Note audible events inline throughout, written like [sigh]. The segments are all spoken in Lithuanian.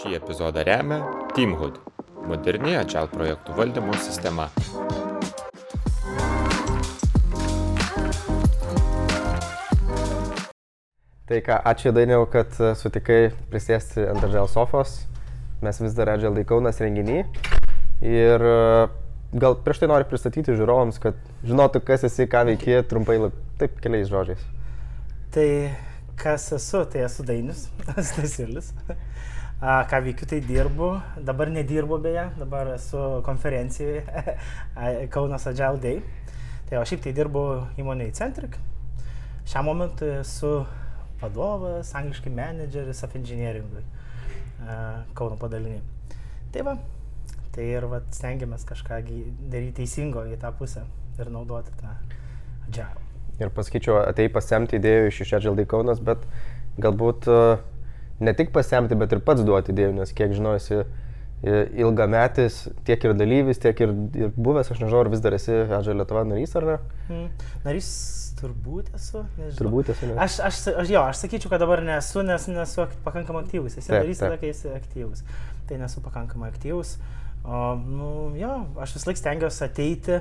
Šį epizodą remia Teamhood - moderni Agile projektų valdymo sistema. Tai ką, ačiū Dainiau, kad e, sutikai prisėsti ant Agile sofos. Mes vis dar Agile Daikaunas renginį. Ir e, gal prieš tai noriu pristatyti žiūrovams, kad žinotų, kas esi, ką veiki, trumpai, taip, keliais žodžiais. Tai kas esu, tai esu Dainis, [laughs] Stasiulis. Ką veikiu, tai dirbu. Dabar nedirbu beje, dabar esu konferencijoje [laughs] Kaunas Agile Day. Tai o šiaip tai dirbu įmonėje Centric. Šiam momentui esu vadovas, angliškai manageris of engineeringui Kauno padalinį. Tai va, tai ir va, stengiamės kažką daryti teisingo į tą pusę ir naudoti tą Agile. Ir pasakyčiau, atei pasiemti idėjų iš Agile Daikaunas, bet galbūt e, ne tik pasiemti, bet ir pats duoti idėjų, nes kiek žinau, esi e, ilgametis, tiek ir dalyvis, tiek ir, ir buvęs, aš nežinau, ar vis dar esi Agile Lietuva narys ar ne? Mm. Narys turbūt esu, nežinau. Turbūt esi, ne? Aš, aš, aš, jo, aš sakyčiau, kad dabar nesu, nes nesu ak- pakankamai aktyvus. Esi Taip, narys tada, kai esi aktyvus. Tai nesu pakankamai aktyvus. O, nu, jo, aš vis laik stengiuosi ateiti,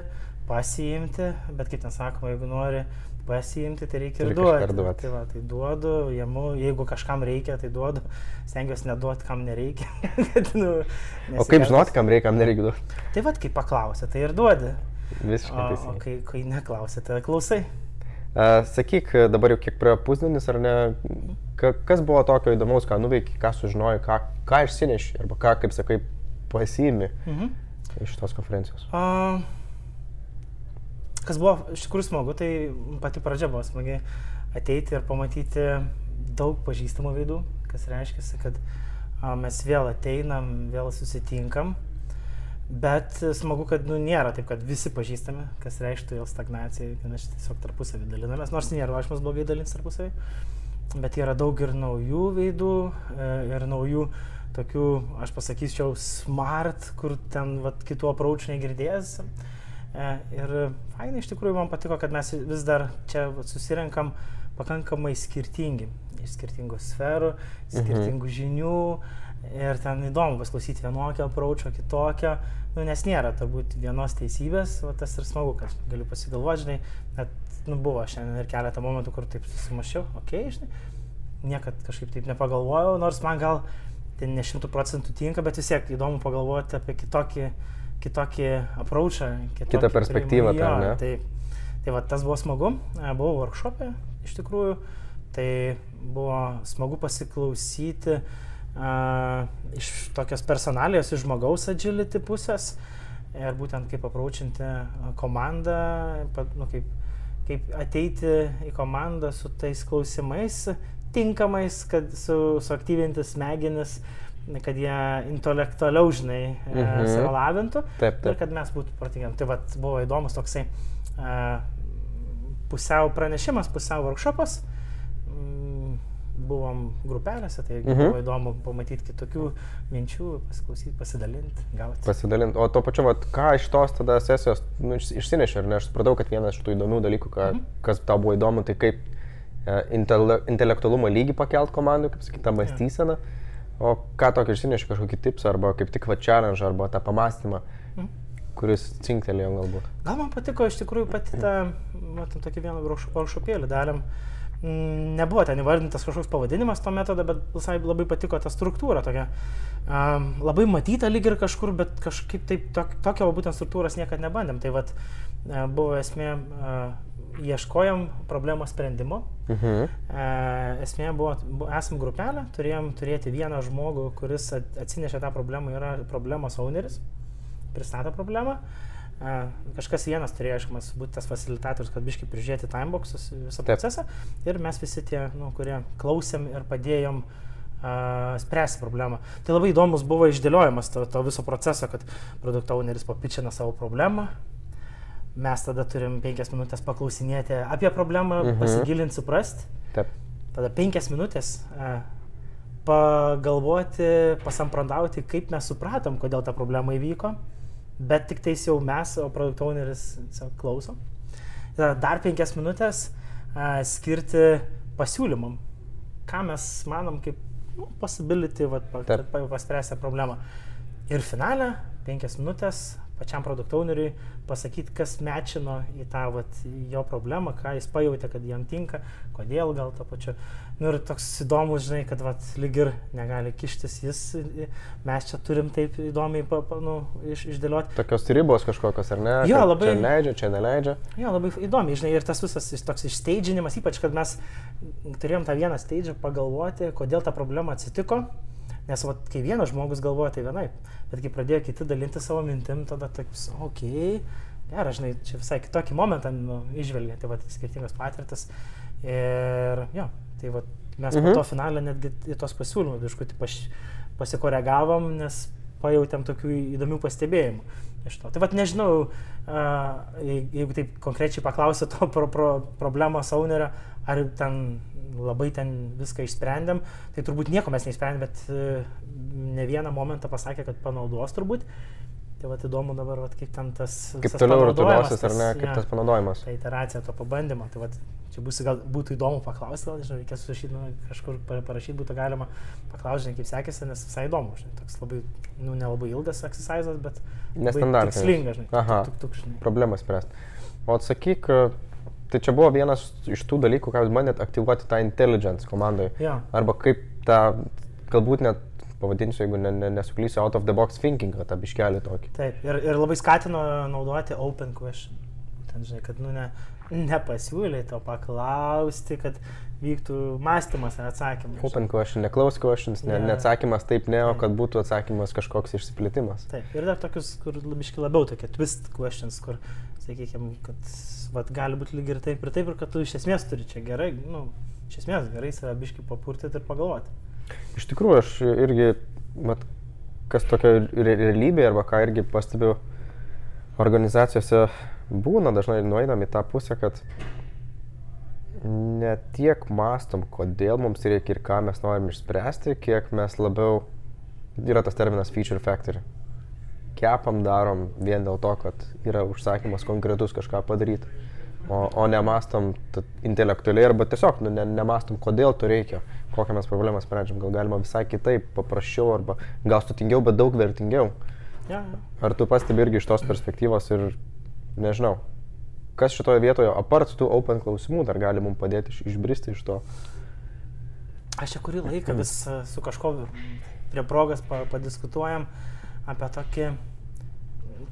pasiimti, bet kaip ten sakoma, jeigu nori pasiimti, tai reikia ir duoti. duoti. Tai, va, tai duodu, jėmu, jeigu kažkam reikia, tai duodu. Stengiuosi neduoti, kam nereikia. [laughs] nu, O kaip žinoti, kam reikia, kam nereikia duoti? Tai vad, kai paklausia, tai ir duodi. Visiškai O, o teisingai. kai, kai neklausia, tai klausai. Uh, sakyk, dabar jau kiek praėjo pusdienis, ar ne, ka, kas buvo tokio įdomaus, ką nuveikai, ką sužinojai, ką, ką išsineši, arba ką, kaip sakai, pasiimi Mhm. iš tos konferencijos. A, kas buvo iš tikrųjų smagu, tai pati pradžia buvo smagi ateiti ir pamatyti daug pažįstamų veidų, kas reiškia, kad mes vėl ateinam, vėl susitinkam. Bet smagu, kad nu, nėra taip, kad visi pažįstami, kas reikštų vėl stagnaciją, kad mes tiesiog tarpusavį dalinamės, nors nėra rašymas blogai dalintis tarpusavį, bet yra daug ir naujų veidų, e, ir naujų tokių, aš pasakyčiau, smart, kur ten vat, kitų aprauč negirdėjęs. E, Ir fainai iš tikrųjų man patiko, kad mes vis dar čia susirenkam pakankamai skirtingi. Iš skirtingų sferų, skirtingų žinių. Ir ten įdomu pasklausyti vienokio apraučio, kitokio. Nu, nes nėra turbūt vienos teisybės, o tas ir smagu, kad galiu pasigalvoti, žinai, net nu, buvo šiandien ir keletą momentų, kur taip susimašiau, okei, okay, žinai, niekad kažkaip taip nepagalvojau, nors man gal tai ne šimtų procentų tinka, bet vis tiek įdomu pagalvoti apie kitokį, kitokį apraučą. Kitą perspektyvą jo, tam? Tai, tai va, tas buvo smagu. E, Buvau workshopė iš tikrųjų, tai buvo smagu pasiklausyti a, iš tokios personalijos, iš žmogaus agility pusės ir būtent kaip apraučinti a, komandą, pat, nu, kaip, kaip ateiti į komandą su tais klausimais tinkamais, kad su, suaktyvinti smegenis, kad jie intelektualiau, žinai, mhm. Mhm. save lavintų Taip, ir taip. kad mes būtų protingiam. Tai vat, buvo įdomus toksai a, pusiau pranešimas, pusiau workshopas. Mm, Buvom grupelėse, tai Mhm. buvo įdomu pamatyti kitokių minčių, pasiklausyti, pasidalinti, gauti. Pasidalinti. O to pačiu, vat, ką iš tos tada sesijos nu, iš- išsineši, ar ne? Aš supratau, kad vienas iš tų įdomių dalykų, ką, Mhm. kas tau buvo įdomu, tai kaip e, intele, intelektualumo lygį pakelt komandų, kaip sakyta, mąstyseną. O ką tokio išsineši, kažkokį tipsą, arba kaip tik va challenge, arba tą pamastymą, Mhm. kuris cinktelėjo galbūt. Gal man patiko iš tikrųjų pati tą, matom, tokį vieną workshop- workshopėlį darėm. Mm, Nebuvo ten įvardintas kažkoks pavadinimas to metodo, bet visai labai patiko ta struktūra tokia. Um, labai matyta lyg ir kažkur, bet kažkaip taip, tok, tokio būtent struktūros niekada nebandėm. Tai vad buvo esmė, uh, ieškojom problemos sprendimo. Mhm. E, Esmė buvo, bu- esam grupelė, turėjom turėti vieną žmogų, kuris at- atsinešė tą problemą, yra problemos owneris, pristato problemą. E, Kažkas vienas turėjo, aišku, būti tas facilitatorius, kad biškai prižiūrėti timeboxus, visą Taip. procesą. Ir mes visi tie, nu, kurie klausėm ir padėjom uh, spręsti problemą. Tai labai įdomus buvo išdėliojimas to, to viso proceso, kad produkto owneris papičina savo problemą. Mes tada turim penkias minutės paklausinėti apie problemą, Mhm. pasigilinti, suprasti. Taip. Tada penkias minutės a, pagalvoti, pasamprantauti, kaip mes supratom, kodėl ta problema įvyko, bet tik tais jau mes, o produkto owneris tiesiog klauso. Tada dar penkias minutės a, skirti pasiūlymam, ką mes manom kaip nu, possibility, vat, pa, Taip. pa, paspręsti tą problemą. Ir finale, penkias minutės, pačiam produktauneriui pasakyti, kas mečino į tą vat, jo problemą, ką jis pajutė, kad jam tinka, kodėl gal to pačiu. Nu, ir toks įdomus, žinai, kad vat, lyg ir negali kištis jis, mes čia turim taip įdomiai pa, pa, nu, iš, išdėlioti. Tokios ribos kažkokios, ar ne? Jo, labai- Čia leidžia, čia neleidžia. Jo, labai įdomi, žinai, ir tas visas toks išsteidžinimas, ypač, kad mes turėjom tą vieną steidžą pagalvoti, kodėl ta problema atsitiko. Nes vat, kai vienas žmogus galvoja, tai vienaip, bet kai pradėjo kiti dalinti savo mintim, tada toks, okei, okay, gerai, žinai, čia visai kitokį momentą nu, išvelgia, tai vat, skirtingas patirtis. Ir jo, tai vat, mes mhm. Po to finalę netgi į tos pasiūlymus, biškutį pas, pasikoregavom, nes pajautėm tokių įdomių pastebėjimų. Iš to. Tai vad nežinau, jeigu taip konkrečiai paklausė to pro, pro, problemos ownerio, ar ten labai ten viską išsprendėm, tai turbūt nieko mes neišsprendėm, bet e, ne vieną momentą pasakė, kad panaudos turbūt. Tai vad įdomu dabar, vat, kaip ten tas... Kaip toliau rutuliosis, ar ne, kaip jo, tas panaudojimas. Ta iteracija to pabandymo. Tai vat, čia bus, gal būtų įdomu paklausti, gal, nežinau, reikės surašyti, nu, kažkur pa- parašyti būtų galima paklausti, žinai, kaip sekėsi, nes visai įdomu, žinai, toks labai, nu, nelabai ilgas exercisas, bet... Nestandartinis. Tikslingas, žinai. Aha. Tuk, tuk, tuk, žinai. Problemą spręsti. O atsakyk, tai čia buvo vienas iš tų dalykų, ką jūs bandėt aktyvuoti tą intelligence komandoje. Jo. Arba kaip tą, galbūt net pavadinsiu, jeigu ne, ne, nesuklysiu, out of the box thinking, tą biškelį tokį. Taip, ir, ir labai skatino naudoti open question. Ten, žinai, kad, nu, ne, nepasiūlė to paklausti, kad vyktų mąstymas ir atsakymas. Open question, ne close questions, ne, ne atsakymas taip, ne, o kad būtų atsakymas kažkoks išsiplėtimas. Taip, ir dar tokius, kur labiškai labiau tokie twist questions, kur, sakykime, kad vat, gali būti lyg ir taip ir taip, ir kad tu iš esmės turi čia gerai, nu, iš esmės gerai save biškai papurtyti ir pagalvoti. Iš tikrųjų, aš irgi, mat, kas tokia re realybė arba ką irgi pastebiu organizacijose būna, dažnai nueinam į tą pusę, kad ne tiek mastom, kodėl mums reikia ir ką mes norim išspręsti, kiek mes labiau, yra tas terminas feature factory. Kepam darom vien dėl to, kad yra užsakymas konkretus kažką padaryti. O, o nemastom intelektualiai arba tiesiog nu, ne, nemastom, kodėl to reikia, kokią mes problemą sprendžiam. Gal galima visai kitaip, paprasčiau arba gal sutingiau, bet daug vertingiau. Ja. Ar tu pastebi irgi iš tos perspektyvos ir nežinau, kas šitoje vietoje, apart tų open klausimų, dar gali mums padėti iš, išbristi iš to. Aš čia kurį laiką vis su kažko prie progas pa, padiskutuojam apie tokį,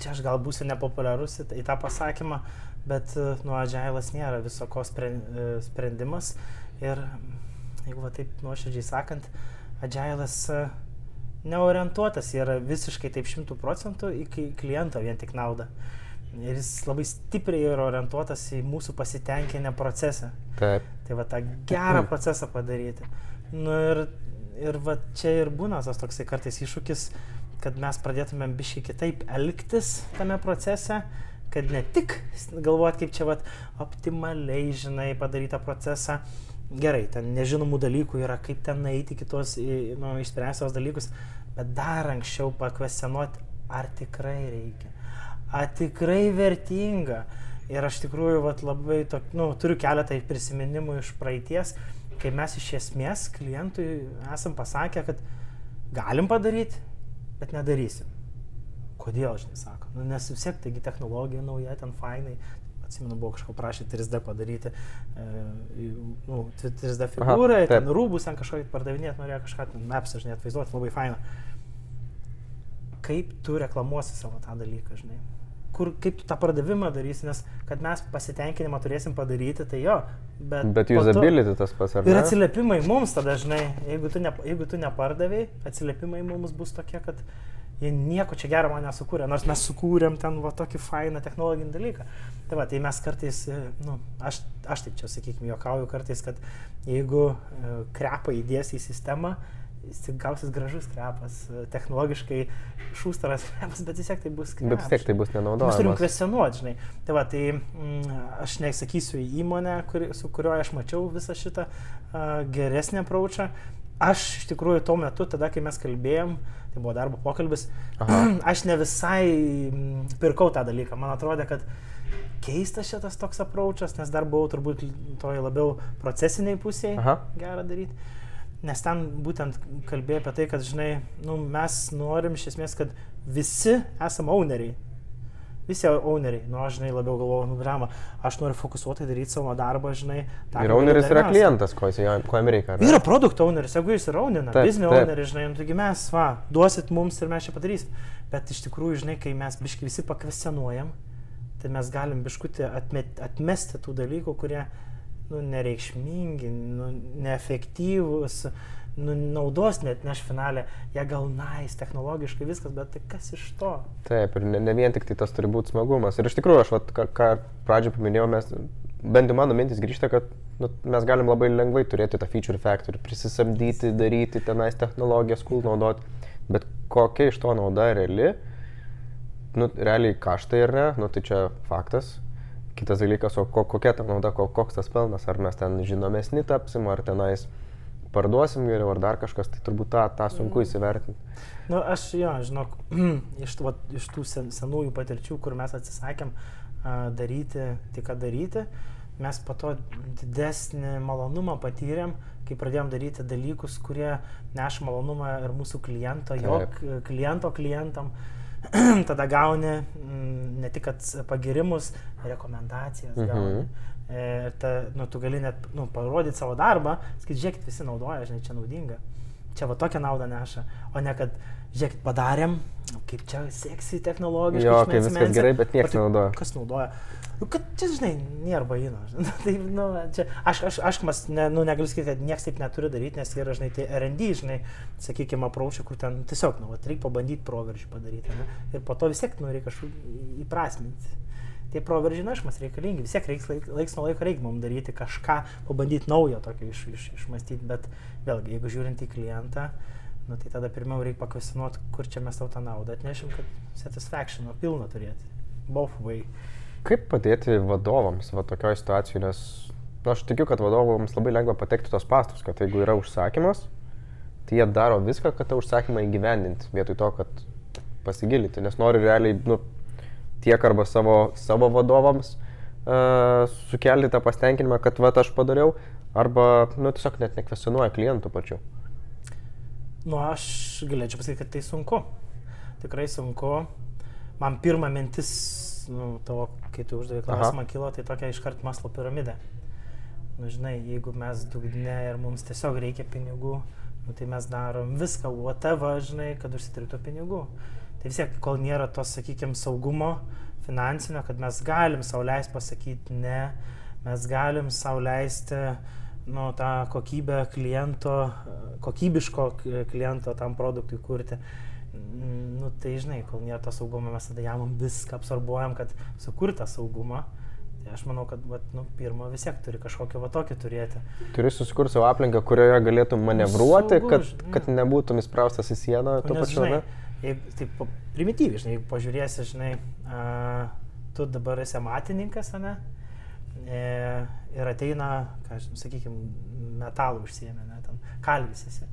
čia aš gal būsiu nepopuliarus į, tą pasakymą, bet e, nu, agilas nėra visoko e, sprendimas. Ir jeigu va taip nuoširdžiai sakant, agilas e, neorientuotas yra visiškai taip šimtų procentų į kli- kliento vien tik naudą. Ir jis labai stipriai yra orientuotas į mūsų pasitenkinę procesą. Taip. Tai va tą gerą procesą padaryti. Nu ir, ir va čia ir būna tas toksai kartais iššūkis, kad mes pradėtumėm biškai kitaip elgtis tame procese, kad ne tik galvot, kaip čia va optimaliai, žinai, padarytą procesą. Gerai, ten nežinomų dalykų yra, kaip ten eiti kitos, nu, išspręstos dalykus, bet dar anksčiau pakvesenuoti, ar tikrai reikia, ar tikrai vertinga. Ir aš tikrųjų vat, labai, tok, nu, turiu keletą prisiminimų iš praeities, kai mes iš esmės klientui esam pasakę, kad galim padaryti, bet nedarysim. Kodėl, žinai, sako. Nu, nes vis tiek, taigi technologija nauja, ten fainai. Atsimenu, buvo kažko prašė 3D padaryti, e, nu, 3D figūrą, taip. ten rūbus, ten kažkokį pardavinėti, norėjo kažką, ten maps, žinai, atvaizduoti, labai faina. Kaip tu reklamuosi savo tą dalyką, žinai? Kur, kaip tu tą pardavimą darysi, nes kad mes pasitenkinimą turėsim padaryti, tai jo, bet... Bet usability tas pats, ar ne? Ir atsiliepimai mums tada, žinai, jeigu tu, ne, jeigu tu nepardavėjai, atsiliepimai mums bus tokie, kad jie nieko čia gero man nesukūrė, nors mes sukūrėm ten va tokį fainą technologinį dalyką. Tai va, tai mes kartais, e, nu, aš, aš taip čia, sakykime, juokauju kartais, kad jeigu e, krepą įdėsi į sistemą, gausis gražus krepas, technologiškai šūstaras krepas, bet vis tiek tai bus krepas. Bet vis tiek tai bus Mes turim nenaudojamas. kvestionuoti, žinai. Tai va, tai mm, aš nesakysiu į įmonę, kuri, su kurioje aš mačiau visą šitą uh, geresnį praučą. Aš iš tikrųjų tuo metu, tada, kai mes kalbėjom, tai buvo darbo pokalbis, Aha. [clears throat] aš ne visai mm, pirkau tą dalyką. Man atrodė, kad keistas šitas toks apraučas, nes dar buvau turbūt toj labiau procesiniai pusėje Aha. gerą daryti. Nes ten būtent kalbėjo apie tai, kad, žinai, nu, mes norim iš esmės, kad visi esame owneriai. Visi owneriai, nu aš, žinai, labiau galvoju, nu, drama, aš noriu fokusuotai daryti savo darbą, žinai. Ir owneris yra klientas, ko jis, ko jam reikia. Yra produkto owneris, jeigu jis yra owneris, Taip, biznio owneris, žinai, nu, taigi mes, va, duosit mums ir mes čia padarysim. Bet iš tikrųjų, žinai, kai mes biški visi pakvestionuojam, tai mes galim biškutį atmet, atmesti tų dalykų, kurie, nu, nereikšmingi, nu, neefektyvūs, nu, naudos net neš finalę. Jie gal nais, technologiškai viskas, bet tai kas iš to? Taip, ir ne, ne vien tik tai tas turi būti smagumas. Ir iš tikrųjų, aš, vat, ką, ką pradžioje paminėjau, mes, bent jau mano mintis grįžta, kad nu, mes galim labai lengvai turėti tą feature factory, prisisamdyti, daryti tenais technologijas, cool naudoti. Bet kokia iš to nauda reali, nu, realiai kaštai ir ne, nu, tai čia faktas. Kitas dalykas, o ko, kokia ta nauda, ko, koks tas pelnas, ar mes ten žinomesni tapsim, ar tenais parduosim geriau, ar dar kažkas, tai turbūt tą, tą sunku įsivertinti. Na, nu, aš jo, žinok, [clears throat] iš, tų- vat, iš tų sen, senųjų patirčių, kur mes atsisakėm a, daryti, tik ką daryti, mes po to didesnį malonumą patyrėm, kai pradėjom daryti dalykus, kurie neša malonumą ir mūsų kliento, jo Taip. kliento klientam. [clears throat] Tada gauni mm, ne tik pagirimus, rekomendacijas Mhm. gauni. Ir ta, nu, tu gali net nu, parodyti savo darbą, sakyti, žiūrėkit, visi naudoja, žinai, čia naudinga čia va tokią naudą neša, o ne kad, žiūrėkit, padarėm, kaip čia seksy technologiškai. Jo, išmens- kai viskas gerai, bet nieks O tai nenaudoja. Kas naudoja? Nu, kad čia, žinai, nėra baino. [laughs] tai, nu, čia, aš, aš, aš mas, ne, nu, negaliu sakyti, kad niekas taip neturi daryti, nes yra, žinai, tai R&D, žinai, sakykime, apraučiai, kur ten tiesiog, nu, vat reikia pabandyti proveržį padaryti. Ne? Ir po to vis tiek, nu, reikia kažkaip įprasminti. Tie proveržiai, na, aš mas reikalingi, vis tiek reiks, laik, laiks nuo laiko reikia mums daryti kažką, pabandyti naujo tokio iš, iš, išmastyti, bet vėlgi, jeigu žiūrint į klientą, nu, tai tada pirmiau reikia pakvesinuoti, kur čia mes tau tą naudą atnešim, kad satisfaction, pilną turėti. Both way. Kaip padėti vadovams va tokioje situacijoje, nes nu, aš tikiu, kad vadovams labai lengva patekti tos pastus, kad jeigu yra užsakymas, tai jie daro viską, kad tą užsakymą įgyvendinti, vietoj to, kad pasigilinti, nes nori realiai nu, tiek arba savo, savo vadovams uh, sukelti tą pasitenkinimą, kad va aš padariau, arba nu, tiesiog net nekvesionuoja klientų pačių. Nu, aš galėčiau pasakyti, kad tai sunku. Tikrai sunku. Man pirma mintis, nu, tavo, kai tu uždavai klausimą, Aha. kilo, tai tokia iškart maslo piramidė. Nu, žinai, jeigu mes dugne ir mums tiesiog reikia pinigų, nu, tai mes darom viską, whatever, žinai, kad užsidirbtų pinigų. Tai vis tiek, kol nėra tos, sakykime, saugumo finansinio, kad mes galim sauliaisti pasakyti ne, mes galim sauliaisti nu, tą kokybę kliento, kokybiško kliento tam produktui kurti. Mm, Nu, tai žinai, kol nėra to saugumo, mes tada jam viską absorbuojam, kad sukurtą saugumą. Tai aš manau, kad vat, nu, pirmą vis tiek turi kažkokį va tokį turėti. Turi susikurti savo aplinką, kurioje galėtum manevruoti, saugu, kad, kad nebūtum įspraustas į sieną tuo pačiu. žinai, jeigu, taip, primityviai, žinai, pažiūrėsi, žinai, a, tu dabar esi amatininkas, ne? E, ir ateina, ką, sakykime, metalų užsiemė, ne, ten kalvis esi.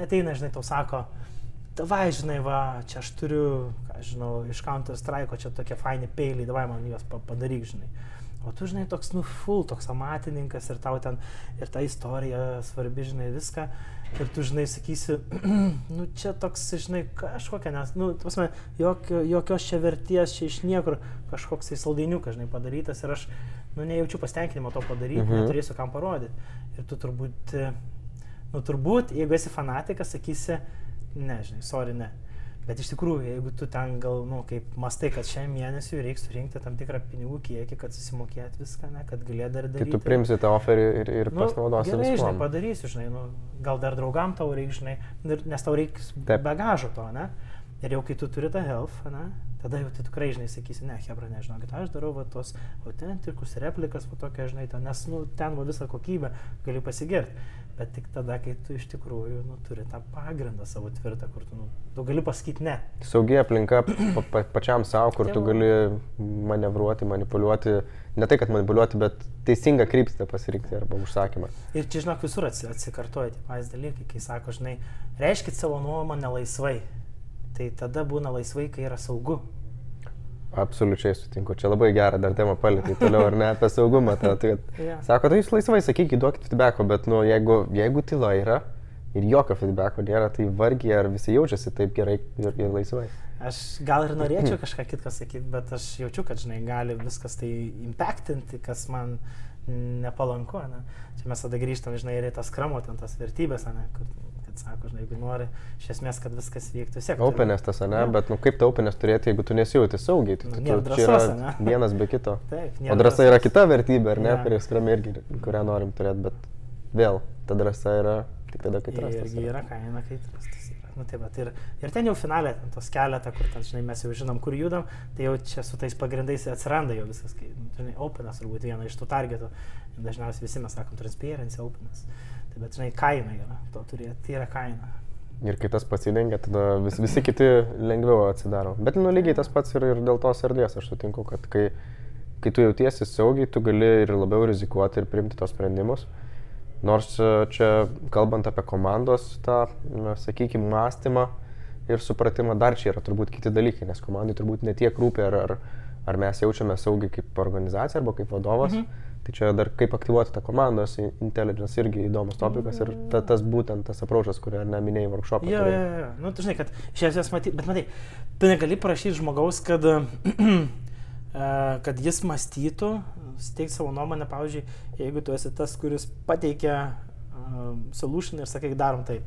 Ateina, žinai, tau sako, davai, žinai, va, čia aš turiu, ką žinau, iš Counter Strike, čia tokie faini peiliai, davai man juos pa- padaryk, žinai. O tu, žinai, toks, nu, full, toks amatininkas ir tau ten, ir ta istorija svarbi, žinai, viską. Ir tu, žinai, sakysi, [clears throat] nu, čia toks, žinai, kažkokia, nes, nu, tu prasme, jokio, jokios čia verties, čia iš niekur kažkoks tai saldainiukas, žinai, padarytas ir aš, nu, nejaučiu pasitenkinimo to padaryti, Mhm. neturėsiu kam parodyti. Ir tu turbūt, nu, turbūt, jeigu esi fanatikas, sakysi, ne, žinai, sorry, ne. Bet iš tikrųjų, jeigu tu ten gal, nu, kaip mastai, kad šiam mėnesiui reiks surinkti tam tikrą pinigų kiekį, kad susimokėt viską, ne, kad galėt dar Tai daryti. tu primsi tą oferį ir, ir Nu, pasinaudosi gerai, žinai, viskuom. padarysiu, žinai, nu, gal dar draugam tau reikia, žinai, nes tau reikia Taip. bagažo to, ne? Ir jau kai tu turi tą health, ne, tada jau tu tikrai, žinai, sakysi, ne, Hebra, nežinau, kad aš darau va, tos autentikus replikas, va tokia, žinai, ten, nes nu, ten va, visą kokybę gali pasigirti. Bet tik tada, kai tu iš tikrųjų nu, turi tą pagrindą savo tvirtą, kur tu, nu, tu gali pasakyti ne. Saugi aplinka pa, pa, pačiam savo, kur tu Jo. gali manevruoti, manipuliuoti, ne tai, kad manipuliuoti, bet teisingą kryptį pasirinkti arba užsakymą. Ir čia, žinok, visur atsi- atsikartoja tie patys dalykai, kai sako, žinai, reiškit savo nuomonę laisvai. Tai tada būna laisvai, kai yra saugu. Absoliučiai sutinku. Čia labai gerą dar temą palėtė toliau, ar ne, apie saugumą. Ta, tai, Jo. sako, tai jūs laisvai sakykit, duokit feedbacko, bet, nu, jeigu, jeigu tyla yra, ir jokio feedbacko nėra, tai vargiai ar visi jaučiasi taip gerai ir, ir laisvai. Aš gal ir norėčiau kažką kitką sakyti, bet aš jaučiu, kad, žinai, gali viskas tai impactinti, kas man nepalanku. Ne? Čia mes tada grįžtam, žinai, ir į tas kramo, ten tas vertybės, ne? Kur, kad sako, žinai, jeigu nori iš esmės, kad viskas vyktų, siek. Openės tas, ne, bet nu, kaip ta openės turėti, jeigu tu nesijauti saugiai, tai Nu, tu, tu, čia drąsos, yra [laughs] vienas be kito. Taip, O drąsa yra drąsos. kita vertybė, ar ne, Jo. prie skram irgi, kurią norim turėti, bet vėl, ta drąsa yra tik tada, kai trastas. Irgi yra kaina, kai yra. Nu, tai va, ir, ir ten jau finalė, tos keletą, kur ten, žinai, mes jau žinom, kur judam, tai jau čia su tais pagrindais atsiranda jau viskas, kai, nu, žinai, openas turbūt viena iš tų targetų. Dažniausiai visi mes sakom transparency, openas. Tai bet, žinai, kaina yra, to turėti, tai yra kaina. Ir kai tas pasidengia, tada vis, visi kiti lengviau atsidaro. Bet nu lygiai tas pats ir, ir dėl tos erdvės, aš sutinku, kad kai, kai tu jautiesi saugiai, tu gali ir labiau rizikuoti ir priimti tos sprendimus. Nors e, čia, kalbant apie komandos tą, sakykime, mąstymą ir supratimą, dar čia yra turbūt kiti dalykai, nes komandai turbūt ne tiek rūpi, ar, ar, ar mes jaučiame saugiai kaip organizacija arba kaip vadovas. Mhm. Tai čia dar kaip aktyvuoti tą komandos in- intelligence irgi įdomus topikas ir ta, tas būtent tas approachas, kurį ar neminėjai workshopą. Jo, jo, jo. Nu, tu žinai, kad iš esmės matai, bet matai, tu negali prašyti žmogaus, kad, [clears throat] kad jis mąstytų, steigti savo nuomonę, pavyzdžiui, jeigu tu esi tas, kuris pateikia uh, solution ir sakai, darom taip.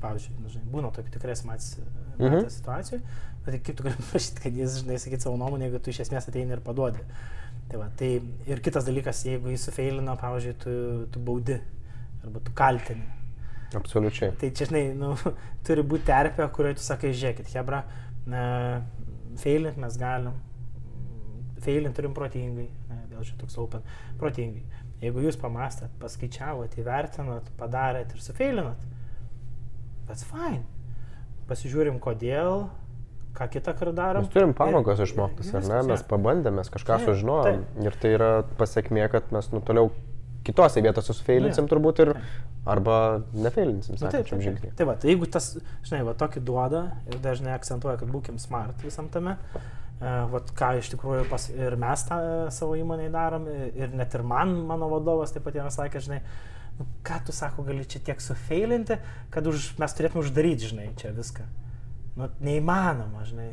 Pavyzdžiui, nu, žinai, būna tokių tikrai matys Mhm. mhm. situacijų, bet tai kaip tu gali [laughs] prašyti, kad jis, žinai, sakyt savo nuomonę, jeigu tu iš esmės ateini ir paduodi. Tai va, tai ir kitas dalykas, jeigu jis sufeilino, pavyzdžiui, tu, tu baudi arba tu kaltini. Absoliučiai. Tai čia, žinai, nu, [laughs] turi būti terpė, kurioje tu sakai, žiūrėkit, Hebra, failint mes galim, failint turim protingai, ne, vėl čia toks open, protingai. Jeigu jūs pamastėt, paskaičiavot, įvertinot, padarėt ir sufeilinot, that's fine. Pasižiūrim, kodėl, ką kitą kartą darom. Mes turim pamokas išmoktas, ar ne? Mes jo. pabandėm, mes kažką Taip, sužinojom. Ir tai yra pasiekmė, kad mes nu toliau kitose vietose sufeilinsim turbūt ir arba nefeilinsim, Nu, taip, sakyčiau, taip, žingsnį. taip. Tai va, tai jeigu tas, žinai, va, tokį duoda ir dažnai akcentuoja, kad būkim smart visam tame, uh, va, ką iš tikrųjų pas, ir mes tą e, savo įmonėje darom, ir, ir net ir man, mano vadovas taip pat yra sakęs, žinai, nu, ką tu sako, gali čia tiek sufeilinti, kad už, mes turėtume uždaryti, žinai, čia viską. Nu, neįmanoma, žinai.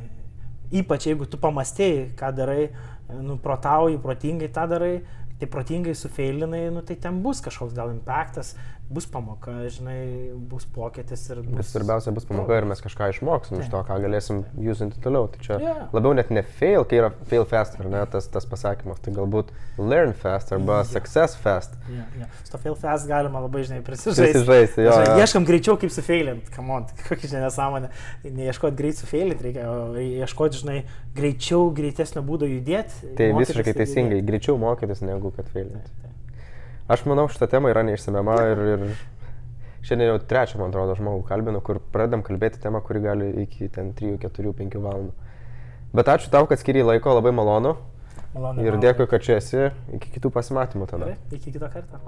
Ypač jeigu tu pamastėjai, ką darai, nu, protauji, protingai tą darai, tai protingai sufeilinai, nu, tai ten bus kažkoks gal impactas, bus pamoka, žinai, bus pokytis ir Bet bus... svarbiausia bus pamoka ir mes kažką išmoksim iš to, ką galėsim jūsinti toliau. Tai čia Jo. labiau net ne fail, kai yra fail fast, ar ne, tas, tas pasakymas. Tai galbūt learn fast arba Jo. success fast. Ja, ja. Su to fail fast galima labai, žinai, prisižaisti. Prisižaisti, jo, Žinai. Ieškam greičiau, kaip sufailint, kamon, [laughs] kokia čia nesąmonė. Neieškoti greit sufailint, reikia ieškoti, žinai, greičiau, greitesnio būdo judėti. Tai visiškai teisingai, judėti. greičiau mokytis negu kad failinti. Taip, taip. Aš manau, šitą temą yra neišsamiama ir, ir šiandien jau trečią, man atrodo, žmogų kalbinu, kur pradedam kalbėti temą, kuri gali iki ten 3, 4, 5 valandų. Bet ačiū tau, kad skiriai laiko, labai malonu. Malonu. Ir dėkui, kad čia esi. Iki kitų pasimatymų tada. Gerai, iki kito karto.